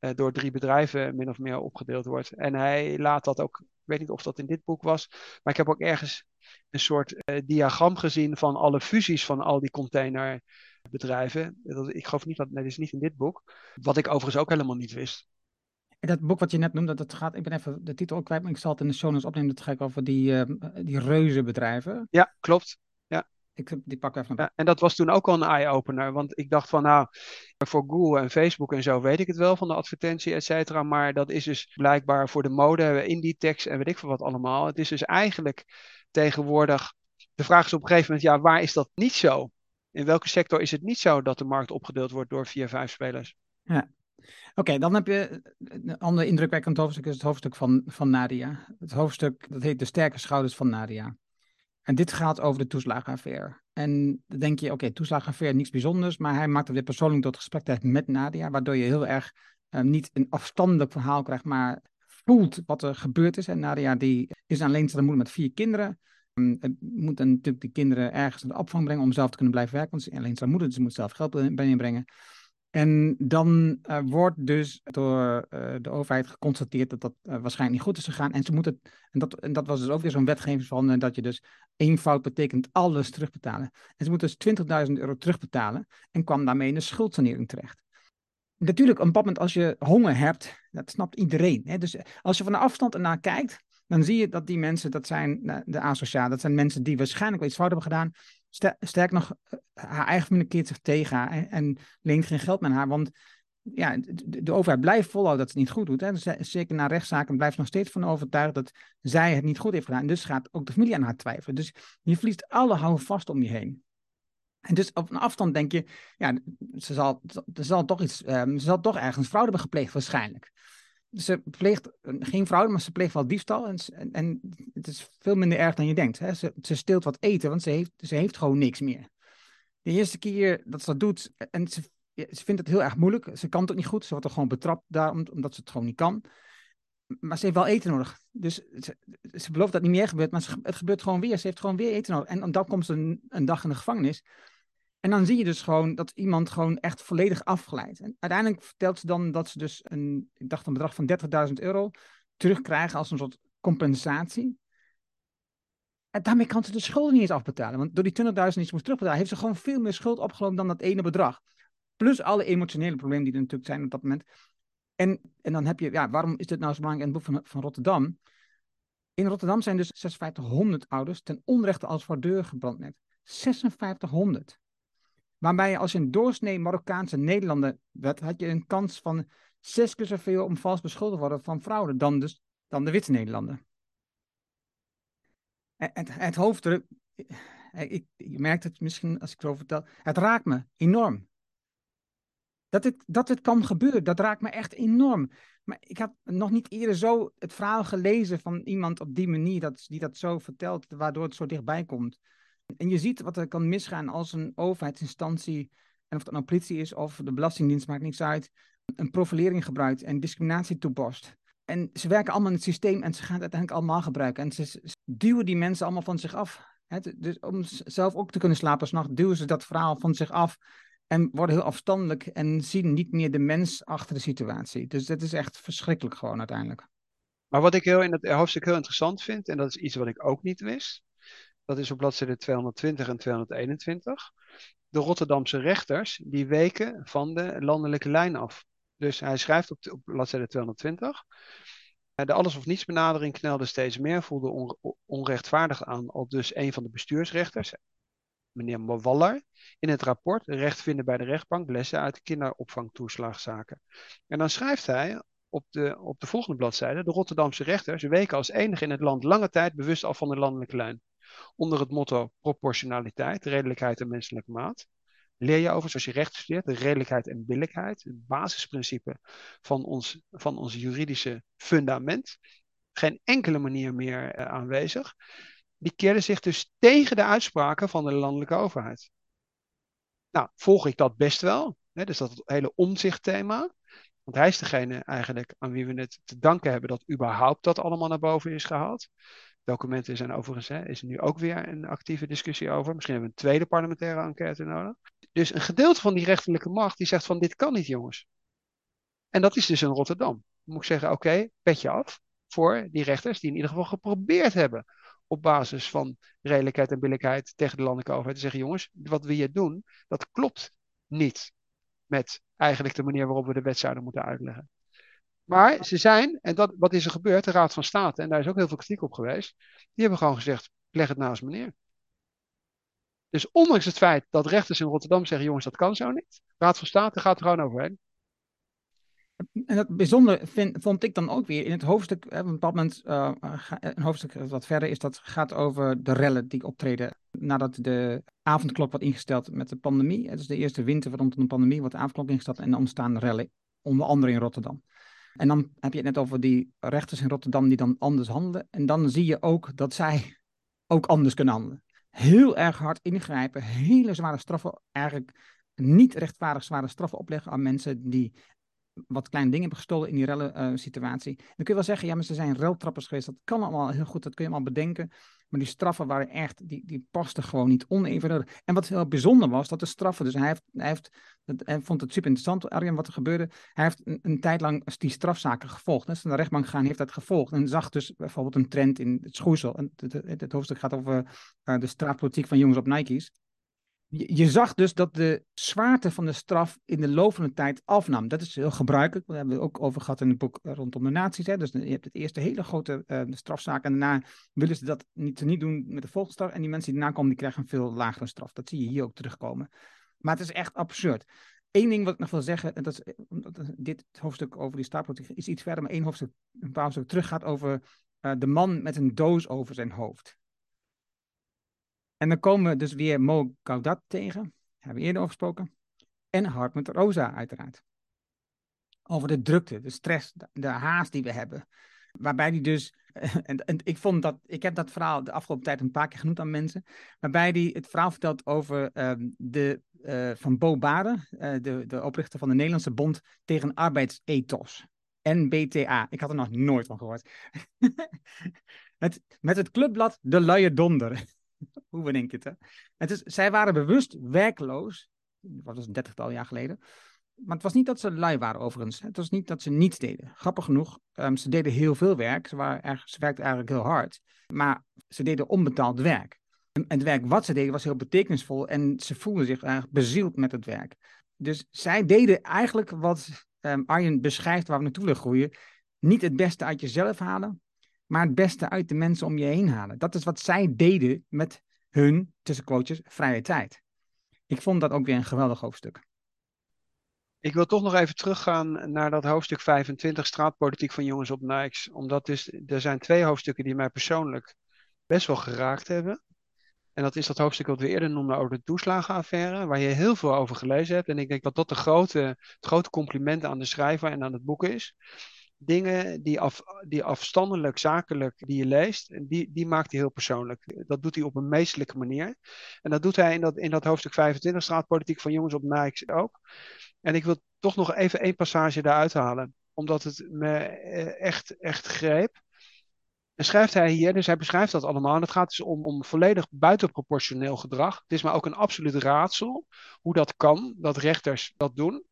uh, door drie bedrijven min of meer opgedeeld wordt. En hij laat dat ook, ik weet niet of dat in dit boek was, maar ik heb ook ergens een soort uh, diagram gezien van alle fusies van al die containerbedrijven. Ik geloof niet dat, nee, dat is niet in dit boek, wat ik overigens ook helemaal niet wist.
En dat boek wat je net noemde, dat gaat, ik ben even de titel ook kwijt, maar ik zal het in de show notes opnemen. Dat ga ik over die, uh, die reuzenbedrijven.
Ja, klopt.
Ik, die pak even.
Ja, en dat was toen ook al een eye-opener. Want ik dacht van, nou, voor Google en Facebook en zo weet ik het wel van de advertentie, et cetera. Maar dat is dus blijkbaar voor de mode, indie tekst en weet ik veel wat allemaal. Het is dus eigenlijk tegenwoordig De vraag is op een gegeven moment, ja, waar is dat niet zo? In welke sector is het niet zo dat de markt opgedeeld wordt door vier, vijf spelers?
Ja. Oké, dan heb je een ander indrukwekkend hoofdstuk, is het hoofdstuk van, van Nadia. Het hoofdstuk, dat heet De Sterke Schouders van Nadia. En dit gaat over de toeslagenaffaire. En dan denk je, oké, okay, toeslagenaffaire, niets bijzonders, maar hij maakt het weer persoonlijk tot gesprek met Nadia, waardoor je heel erg uh, niet een afstandelijk verhaal krijgt, maar voelt wat er gebeurd is. En Nadia die is alleenstaande moeder met vier kinderen. Um, moet dan natuurlijk die kinderen ergens naar de opvang brengen om zelf te kunnen blijven werken, want ze is alleenstaande moeder, dus ze moet zelf geld binnenbrengen. En dan uh, wordt dus door uh, de overheid geconstateerd dat dat uh, waarschijnlijk niet goed is gegaan. En ze moeten, en dat, en dat was dus ook weer zo'n wetgeving van dat je dus één fout betekent alles terugbetalen. En ze moeten dus 20.000 euro terugbetalen en kwam daarmee in de schuldsanering terecht. Natuurlijk, op een bepaald moment als je honger hebt, dat snapt iedereen. Hè? Dus als je van de afstand ernaar kijkt, dan zie je dat die mensen, dat zijn de asociaal, dat zijn mensen die waarschijnlijk wel iets fout hebben gedaan. Sterk nog, eh, haar eigen familie keert zich tegen haar en, en, leent geen geld met haar. Want ja, de, overheid blijft volhouden dat ze het niet goed doet. Hè. Dus, zeker na rechtszaken blijft nog steeds van overtuigd dat zij het niet goed heeft gedaan. En dus gaat ook de familie aan haar twijfelen. Dus je verliest alle houvast om je heen. En dus op een afstand denk je, ja, ze zal, ze zal, toch, iets, um, ze zal toch ergens fraude hebben gepleegd waarschijnlijk ze pleegt geen fraude, maar ze pleegt wel diefstal. En, en, het is veel minder erg dan je denkt. Hè. Ze, ze steelt wat eten, want ze heeft, ze heeft gewoon niks meer. De eerste keer dat ze dat doet, en ze, ze vindt het heel erg moeilijk. Ze kan het ook niet goed. Ze wordt er gewoon betrapt daarom, omdat ze het gewoon niet kan. Maar ze heeft wel eten nodig. Dus ze, ze belooft dat het niet meer gebeurt, maar het gebeurt gewoon weer. Ze heeft gewoon weer eten nodig. En dan komt ze een, een dag in de gevangenis. En dan zie je dus gewoon dat iemand gewoon echt volledig afgeleid. En uiteindelijk vertelt ze dan dat ze dus een, bedrag van 30.000 euro terugkrijgen als een soort compensatie. En daarmee kan ze de schulden niet eens afbetalen. Want door die 20.000 die ze moest terugbetalen, heeft ze gewoon veel meer schuld opgelopen dan dat ene bedrag. Plus alle emotionele problemen die er natuurlijk zijn op dat moment. En, en dan heb je, ja, waarom is dit nou zo belangrijk in het boek van, van Rotterdam? In Rotterdam zijn dus 5600 ouders ten onrechte als voor deur gebrand net. 5600. Waarbij als een doorsnee Marokkaanse Nederlander werd, had je een kans van zes keer zoveel om vals beschuldigd te worden van fraude dan, dus, dan de witte Nederlander. Het, het hoofddruk, ik, je merkt het misschien als ik het over vertel, het raakt me enorm. Dat dit, dat dit kan gebeuren, dat raakt me echt enorm. Maar ik had nog niet eerder zo het verhaal gelezen van iemand op die manier, dat, die dat zo vertelt, waardoor het zo dichtbij komt. En je ziet wat er kan misgaan als een overheidsinstantie, en of dat nou politie is of de Belastingdienst, maakt niks uit, een profilering gebruikt en discriminatie toepast. En ze werken allemaal in het systeem en ze gaan het uiteindelijk allemaal gebruiken. En ze, duwen die mensen allemaal van zich af. dus om zelf ook te kunnen slapen s'nachts, duwen ze dat verhaal van zich af. En worden heel afstandelijk en zien niet meer de mens achter de situatie. Dus dat is echt verschrikkelijk gewoon uiteindelijk.
Maar wat ik heel in het hoofdstuk heel interessant vind, en dat is iets wat ik ook niet wist, dat is op bladzijde 220 en 221. De Rotterdamse rechters die weken van de landelijke lijn af. Dus hij schrijft op, op bladzijde 220. De alles of niets benadering knelde steeds meer, voelde onrechtvaardig aan al dus een van de bestuursrechters, meneer Waller, in het rapport recht vinden bij de rechtbank lessen uit kinderopvangtoeslagzaken. En dan schrijft hij op de, op de volgende bladzijde, de Rotterdamse rechters weken als enige in het land lange tijd bewust af van de landelijke lijn onder het motto proportionaliteit, redelijkheid en menselijke maat. Leer je over, zoals je recht studeert, de redelijkheid en billijkheid, het basisprincipe van ons, van ons juridische fundament. Geen enkele manier meer uh, aanwezig. Die keerde zich dus tegen de uitspraken van de landelijke overheid. Nou, volg ik dat best wel. Hè, dus dat hele omzichtthema. Want hij is degene eigenlijk aan wie we het te danken hebben dat überhaupt dat allemaal naar boven is gehaald documenten zijn overigens, is er nu ook weer een actieve discussie over. Misschien hebben we een tweede parlementaire enquête nodig. Dus een gedeelte van die rechterlijke macht die zegt van dit kan niet jongens. En dat is dus in Rotterdam. Dan moet ik zeggen, oké, petje af voor die rechters die in ieder geval geprobeerd hebben op basis van redelijkheid en billijkheid tegen de landelijke overheid te zeggen, jongens, wat we hier doen, dat klopt niet met eigenlijk de manier waarop we de wet zouden moeten uitleggen. Maar ze zijn, en dat, wat is er gebeurd? De Raad van State, en daar is ook heel veel kritiek op geweest, die hebben gewoon gezegd: leg het naast meneer. Dus ondanks het feit dat rechters in Rotterdam zeggen: jongens, dat kan zo niet, de Raad van State gaat er gewoon overheen.
En dat bijzonder vond ik dan ook weer in het hoofdstuk, op een moment, uh, een hoofdstuk wat verder is, dat gaat over de rellen die optreden nadat de avondklok wordt ingesteld met de pandemie. Het is de eerste winter rond de pandemie, wordt de avondklok ingesteld en dan ontstaan rellen, onder andere in Rotterdam. En dan heb je het net over die rechters in Rotterdam die dan anders handelen. En dan zie je ook dat zij ook anders kunnen handelen. Heel erg hard ingrijpen, hele zware straffen, eigenlijk niet rechtvaardig zware straffen opleggen aan mensen die wat kleine dingen hebben gestolen in die rellen uh, situatie. Dan kun je wel zeggen, ja, maar ze zijn reltrappers geweest. Dat kan allemaal heel goed, dat kun je allemaal bedenken. Maar die straffen waren echt, die, die pasten gewoon niet onevenredig. En wat heel bijzonder was, dat de straffen, dus hij, heeft, hij, heeft, hij vond het super interessant, Arjen, wat er gebeurde. Hij heeft een, tijd lang die strafzaken gevolgd. Dus naar de rechtbank gegaan, heeft dat gevolgd. En zag dus bijvoorbeeld een trend in het schoeisel. Het, hoofdstuk gaat over uh, de strafpolitiek van jongens op Nike's je, zag dus dat de zwaarte van de straf in de loop van de tijd afnam. Dat is heel gebruikelijk. We hebben het ook over gehad in het boek rondom de nazi's. Hè. Dus je hebt het eerste hele grote uh, strafzaak en daarna willen ze dat niet, niet doen met de volgende En die mensen die daarna komen, die krijgen een veel lagere straf. Dat zie je hier ook terugkomen. Maar het is echt absurd. Eén ding wat ik nog wil zeggen, en dat is, dit hoofdstuk over die strafpolitiek is iets verder, maar één hoofdstuk, een paar hoofdstuk terug gaat over de man met een doos over zijn hoofd. En dan komen we dus weer Mo Gaudat tegen, hebben we eerder over gesproken. En Hartmut Rosa uiteraard. Over de drukte, de stress, de, haast die we hebben. Waarbij die dus, *laughs* en, ik vond dat, ik heb dat verhaal de afgelopen tijd een paar keer genoemd aan mensen. Waarbij die het verhaal vertelt over uh, de, uh, van Bo Baren, uh, de, de oprichter van de Nederlandse Bond tegen Arbeidsethos. NBTA. Ik had er nog nooit van gehoord. *laughs* met, met het clubblad De Luie Donder. Hoe bedenk je het, hè? Het is, zij waren bewust werkloos. Dat was een dertigtal jaar geleden. Maar het was niet dat ze lui waren, overigens. Het was niet dat ze niets deden. Grappig genoeg, um, ze deden heel veel werk. Ze, waren ze werkten eigenlijk heel hard. Maar ze deden onbetaald werk. En, het werk wat ze deden was heel betekenisvol. En ze voelden zich erg bezield met het werk. Dus zij deden eigenlijk wat um, Arjen beschrijft waar we naartoe willen groeien. Niet het beste uit jezelf halen, maar het beste uit de mensen om je heen halen. Dat is wat zij deden met hun, tussen quotes, vrije tijd. Ik vond dat ook weer een geweldig hoofdstuk.
Ik wil toch nog even teruggaan naar dat hoofdstuk 25, straatpolitiek van jongens op Nikes. Omdat dus, er zijn twee hoofdstukken die mij persoonlijk best wel geraakt hebben. En dat is dat hoofdstuk wat we eerder noemden over de toeslagenaffaire, waar je heel veel over gelezen hebt. En ik denk dat dat de grote, het grote compliment aan de schrijver en aan het boek is dingen die, af, die afstandelijk, zakelijk, die je leest, die, die maakt hij heel persoonlijk. Dat doet hij op een meestelijke manier. En dat doet hij in dat, in dat hoofdstuk 25, straatpolitiek van jongens op Nike ook. En ik wil toch nog even één passage daaruit halen, omdat het me eh, echt, echt greep. En schrijft hij hier, dus hij beschrijft dat allemaal. En het gaat dus om, om volledig buitenproportioneel gedrag. Het is maar ook een absoluut raadsel hoe dat kan, dat rechters dat doen.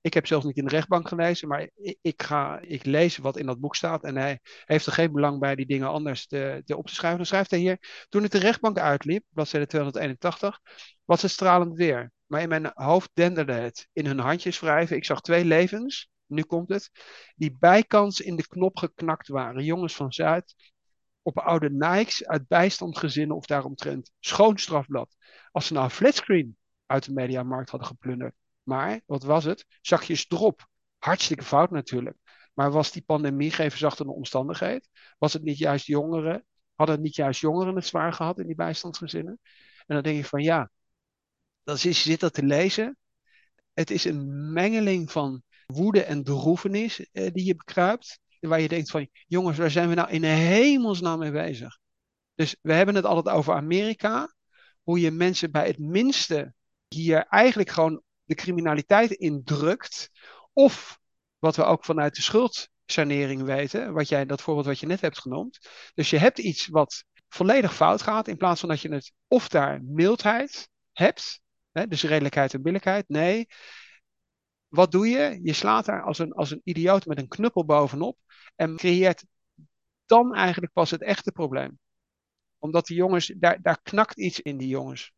Ik heb zelfs niet in de rechtbank gelezen, maar ik, ga, ik lees wat in dat boek staat. En hij heeft er geen belang bij die dingen anders te, op te schrijven. Dan schrijft hij hier, toen ik de rechtbank uitliep, bladzijde 281, was het stralend weer. Maar in mijn hoofd denderde het. In hun handjes wrijven. Ik zag twee levens, nu komt het, die bijkans in de knop geknakt waren. Jongens van Zuid, op oude Nikes uit bijstandgezinnen of daaromtrent. Schoon strafblad. Als ze nou een flatscreen uit de mediamarkt hadden geplunderd. Maar, wat was het? Zakjes erop. Hartstikke fout natuurlijk. Maar was die pandemie geen verzachtende omstandigheid? Was het niet juist jongeren? Hadden het niet juist jongeren het zwaar gehad in die bijstandsgezinnen? En dan denk ik van ja, dan zit, je dat te lezen. Het is een mengeling van woede en droevenis eh, die je bekruipt. Waar je denkt van, jongens, waar zijn we nou in hemelsnaam mee bezig? Dus we hebben het altijd over Amerika. Hoe je mensen bij het minste hier eigenlijk gewoon de criminaliteit indrukt. Of wat we ook vanuit de schuldsanering weten, wat jij, dat voorbeeld wat je net hebt genoemd. Dus je hebt iets wat volledig fout gaat, in plaats van dat je het of daar mildheid hebt, hè, dus redelijkheid en billijkheid. Nee, wat doe je? Je slaat daar als een, als een idioot met een knuppel bovenop en creëert dan eigenlijk pas het echte probleem. Omdat die jongens, daar, daar knakt iets in die jongens.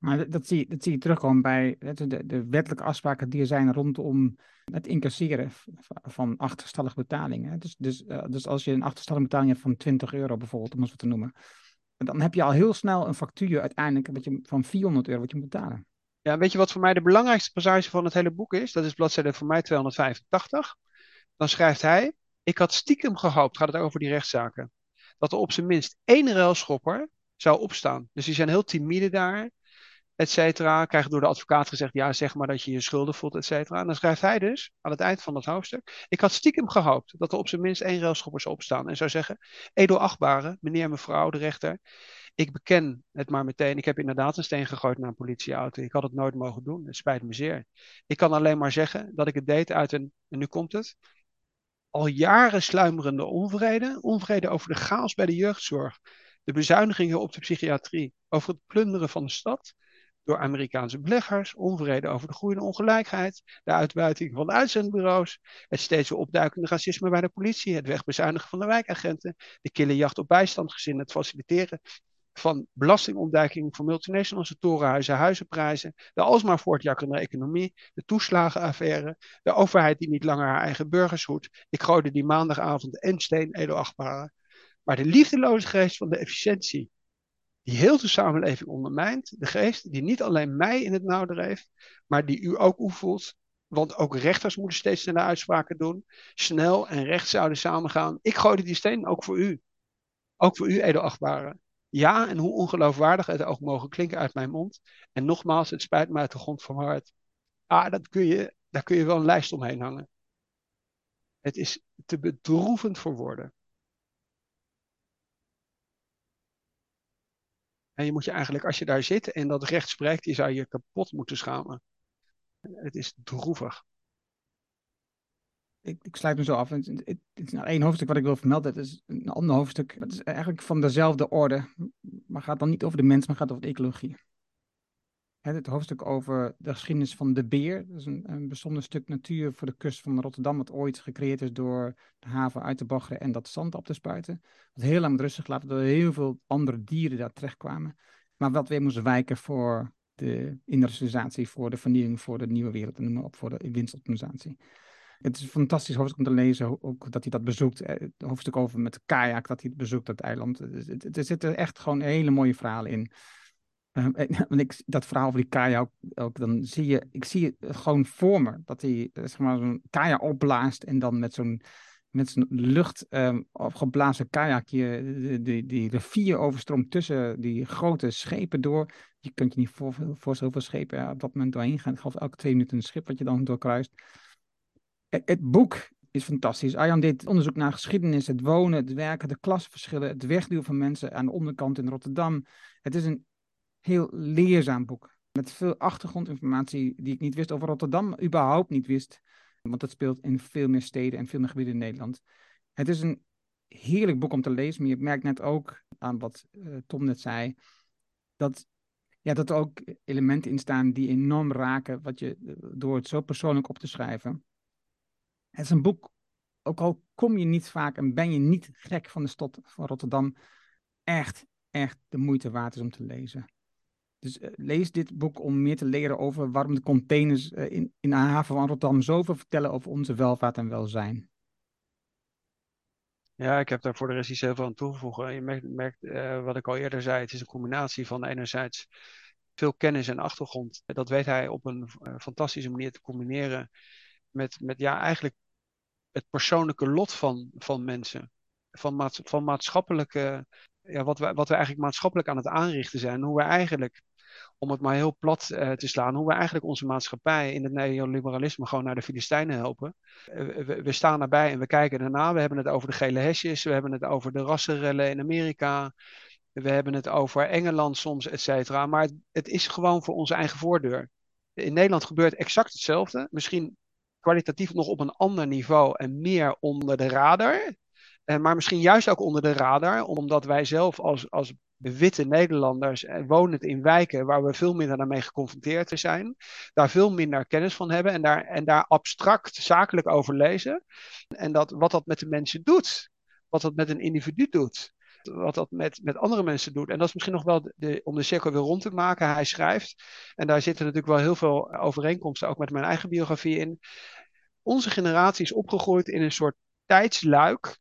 Maar dat zie, dat zie je terugkomen bij de, de wettelijke afspraken die er zijn rondom het incasseren van achterstallige betalingen. Dus, dus, uh, dus als je een achterstallige betaling hebt van 20 euro bijvoorbeeld, om het zo te noemen, dan heb je al heel snel een factuur uiteindelijk wat je, van 400 euro wat je moet betalen.
Ja, weet je wat voor mij de belangrijkste passage van het hele boek is? Dat is bladzijde voor mij 285. dan schrijft hij: Ik had stiekem gehoopt, gaat het over die rechtszaken, dat er op zijn minst één railschopper zou opstaan. Dus die zijn heel timide daar, et cetera. Krijgen door de advocaat gezegd: Ja, zeg maar dat je je schuldig voelt, et cetera. En dan schrijft hij dus aan het eind van dat hoofdstuk: Ik had stiekem gehoopt dat er op zijn minst één railschopper zou opstaan en zou zeggen: Edelachtbare, meneer, mevrouw, de rechter. Ik beken het maar meteen. Ik heb inderdaad een steen gegooid naar een politieauto. Ik had het nooit mogen doen. Het spijt me zeer. Ik kan alleen maar zeggen dat ik het deed uit een, en nu komt het, al jaren sluimerende onvrede. Onvrede over de chaos bij de jeugdzorg. De bezuinigingen op de psychiatrie. Over het plunderen van de stad door Amerikaanse beleggers. Onvrede over de groeiende ongelijkheid. De uitbuiting van uitzendbureaus. Het steeds opduikende racisme bij de politie. Het wegbezuinigen van de wijkagenten. De kille jacht op bijstandgezinnen. Het faciliteren van belastingontduiking voor multinationals, torenhuizen, huizenprijzen, de alsmaar voortjakkende economie, de toeslagenaffaire, de overheid die niet langer haar eigen burgers hoedt. Ik gooide die maandagavond en steen edelachtbare. Maar de liefdeloze geest van de efficiëntie, die heel de samenleving ondermijnt, de geest die niet alleen mij in het nauw dreef, maar die u ook oefent, want ook rechters moeten steeds sneller uitspraken doen, snel en recht zouden samengaan. Ik gooide die steen ook voor u. Ook voor u, edelachtbare. Ja, en hoe ongeloofwaardig het ook mogen klinken uit mijn mond. En nogmaals, het spijt me uit de grond van mijn hart. Ah, dat kun je, daar kun je wel een lijst omheen hangen. Het is te bedroevend voor woorden. En je moet je eigenlijk, als je daar zit en dat recht spreekt, je zou je kapot moeten schamen. Het is droevig
ik, ik sluit me zo af. Het, het, is nou één hoofdstuk wat ik wil vermelden. Het is een ander hoofdstuk. Het is eigenlijk van dezelfde orde. Maar gaat dan niet over de mens, maar gaat over de ecologie. Het, hoofdstuk over de geschiedenis van de beer. Dat is een, een bijzonder stuk natuur voor de kust van Rotterdam. Wat ooit gecreëerd is door de haven uit te baggeren en dat zand op te spuiten. Wat heel lang rustig laten door heel veel andere dieren daar terechtkwamen. Maar wat weer moest wijken voor de industrialisatie, voor de vernieuwing, voor de nieuwe wereld en noem maar op, voor de winstoptimisatie. Het is een fantastisch hoofdstuk om te lezen, ook dat hij dat bezoekt. Eh, het hoofdstuk over met kajak, dat hij het bezoekt, dat eiland. Er zitten echt gewoon hele mooie verhalen in. Um, *laughs* en ik, dat verhaal over die kajak, ook, dan zie je, ik zie het gewoon voor me, dat hij eh, zeg maar, zo'n kajak opblaast en dan met zo'n met zijn lucht um, opgeblazen kajakje die, die, die rivier overstroomt tussen die grote schepen door. Je kunt je niet voorstellen hoeveel schepen op dat moment doorheen gaan. Het geloof elke twee minuten een schip wat je dan doorkruist. Het boek is fantastisch. Arjan deed onderzoek naar geschiedenis, het wonen, het werken, de klasverschillen, het wegduwen van mensen aan de onderkant in Rotterdam. Het is een heel leerzaam boek. Met veel achtergrondinformatie die ik niet wist over Rotterdam, überhaupt niet wist. Want dat speelt in veel meer steden en veel meer gebieden in Nederland. Het is een heerlijk boek om te lezen. Maar je merkt net ook aan wat uh, Tom net zei. Dat, ja, dat er ook elementen in staan die enorm raken. Wat je, eh, door het zo persoonlijk op te schrijven. Het is een boek, ook al kom je niet vaak en ben je niet gek van de stad van Rotterdam, echt, echt de moeite waard is om te lezen. Dus uh, lees dit boek om meer te leren over waarom de containers uh, in, in de haven van Rotterdam zoveel vertellen over onze welvaart en welzijn.
Ja, ik heb daar voor de rest niet zoveel aan toegevoegen. Je merkt, wat ik al eerder zei, het is een combinatie van enerzijds veel kennis en achtergrond. Dat weet hij op een fantastische manier te combineren met, met ja, eigenlijk het persoonlijke lot van, van mensen. Van, van maatschappelijke, ja, wat, we, wat we eigenlijk maatschappelijk aan het aanrichten zijn. Hoe we eigenlijk, om het maar heel plat uh, te slaan, hoe we eigenlijk onze maatschappij in het neoliberalisme gewoon naar de Filistijnen helpen. Uh, we, we, staan daarbij en we kijken erna. We hebben het over de gele hesjes, we hebben het over de rassenrellen in Amerika. We hebben het over Engeland soms, et cetera. Maar het is gewoon voor onze eigen voordeur. In Nederland gebeurt exact hetzelfde. Misschien kwalitatief nog op een ander niveau en meer onder de radar. Uh, maar misschien juist ook onder de radar, omdat wij zelf als, als witte Nederlanders uh, wonend in wijken waar we veel minder daarmee geconfronteerd zijn, daar veel minder kennis van hebben en daar, en daar abstract zakelijk over lezen. En dat, wat dat met de mensen doet, wat dat met een individu doet wat dat met, met andere mensen doet. En dat is misschien nog wel de, om de cirkel weer rond te maken. Hij schrijft, en daar zitten natuurlijk wel heel veel overeenkomsten, ook met mijn eigen biografie in. Onze generatie is opgegroeid in een soort tijdsluik,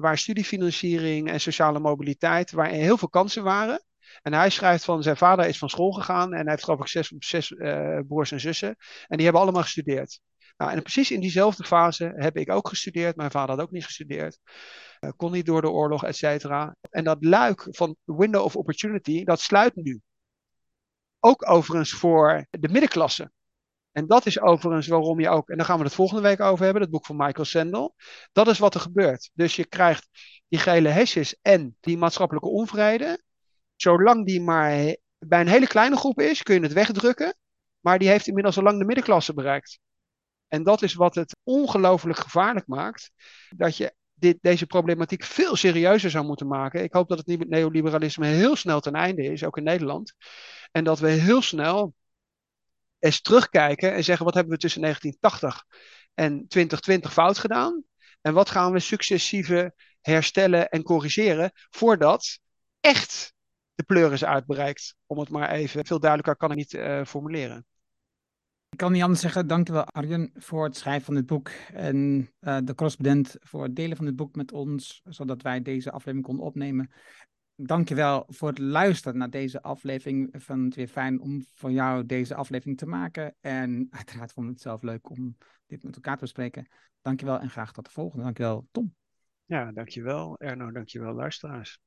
waar studiefinanciering en sociale mobiliteit, waar heel veel kansen waren. En hij schrijft van zijn vader is van school gegaan en hij heeft geloof ik zes, zes uh, broers en zussen. En die hebben allemaal gestudeerd. Nou, en precies in diezelfde fase heb ik ook gestudeerd. Mijn vader had ook niet gestudeerd. Uh, kon niet door de oorlog, et cetera. En dat luik van window of opportunity, dat sluit nu. Ook overigens voor de middenklasse. En dat is overigens waarom je ook, en daar gaan we het volgende week over hebben, het boek van Michael Sandel. Dat is wat er gebeurt. Dus je krijgt die gele hesjes en die maatschappelijke onvrede. Zolang die maar bij een hele kleine groep is, kun je het wegdrukken. Maar die heeft inmiddels al lang de middenklasse bereikt. En dat is wat het ongelooflijk gevaarlijk maakt. Dat je dit, deze problematiek veel serieuzer zou moeten maken. Ik hoop dat het neoliberalisme heel snel ten einde is, ook in Nederland. En dat we heel snel eens terugkijken en zeggen: wat hebben we tussen 1980 en 2020 fout gedaan? En wat gaan we successieve herstellen en corrigeren voordat echt de pleur is uitbereikt? Om het maar even veel duidelijker kan ik niet uh, formuleren.
Ik kan niet anders zeggen, dankjewel Arjen voor het schrijven van dit boek en uh, de correspondent voor het delen van dit boek met ons, zodat wij deze aflevering konden opnemen. Dankjewel voor het luisteren naar deze aflevering. Ik vond het weer fijn om voor jou deze aflevering te maken. En *laughs* uiteraard vond ik het zelf leuk om dit met elkaar te bespreken. Dankjewel en graag tot de volgende. Dankjewel Tom.
Ja, dankjewel Erno. Dankjewel luisteraars.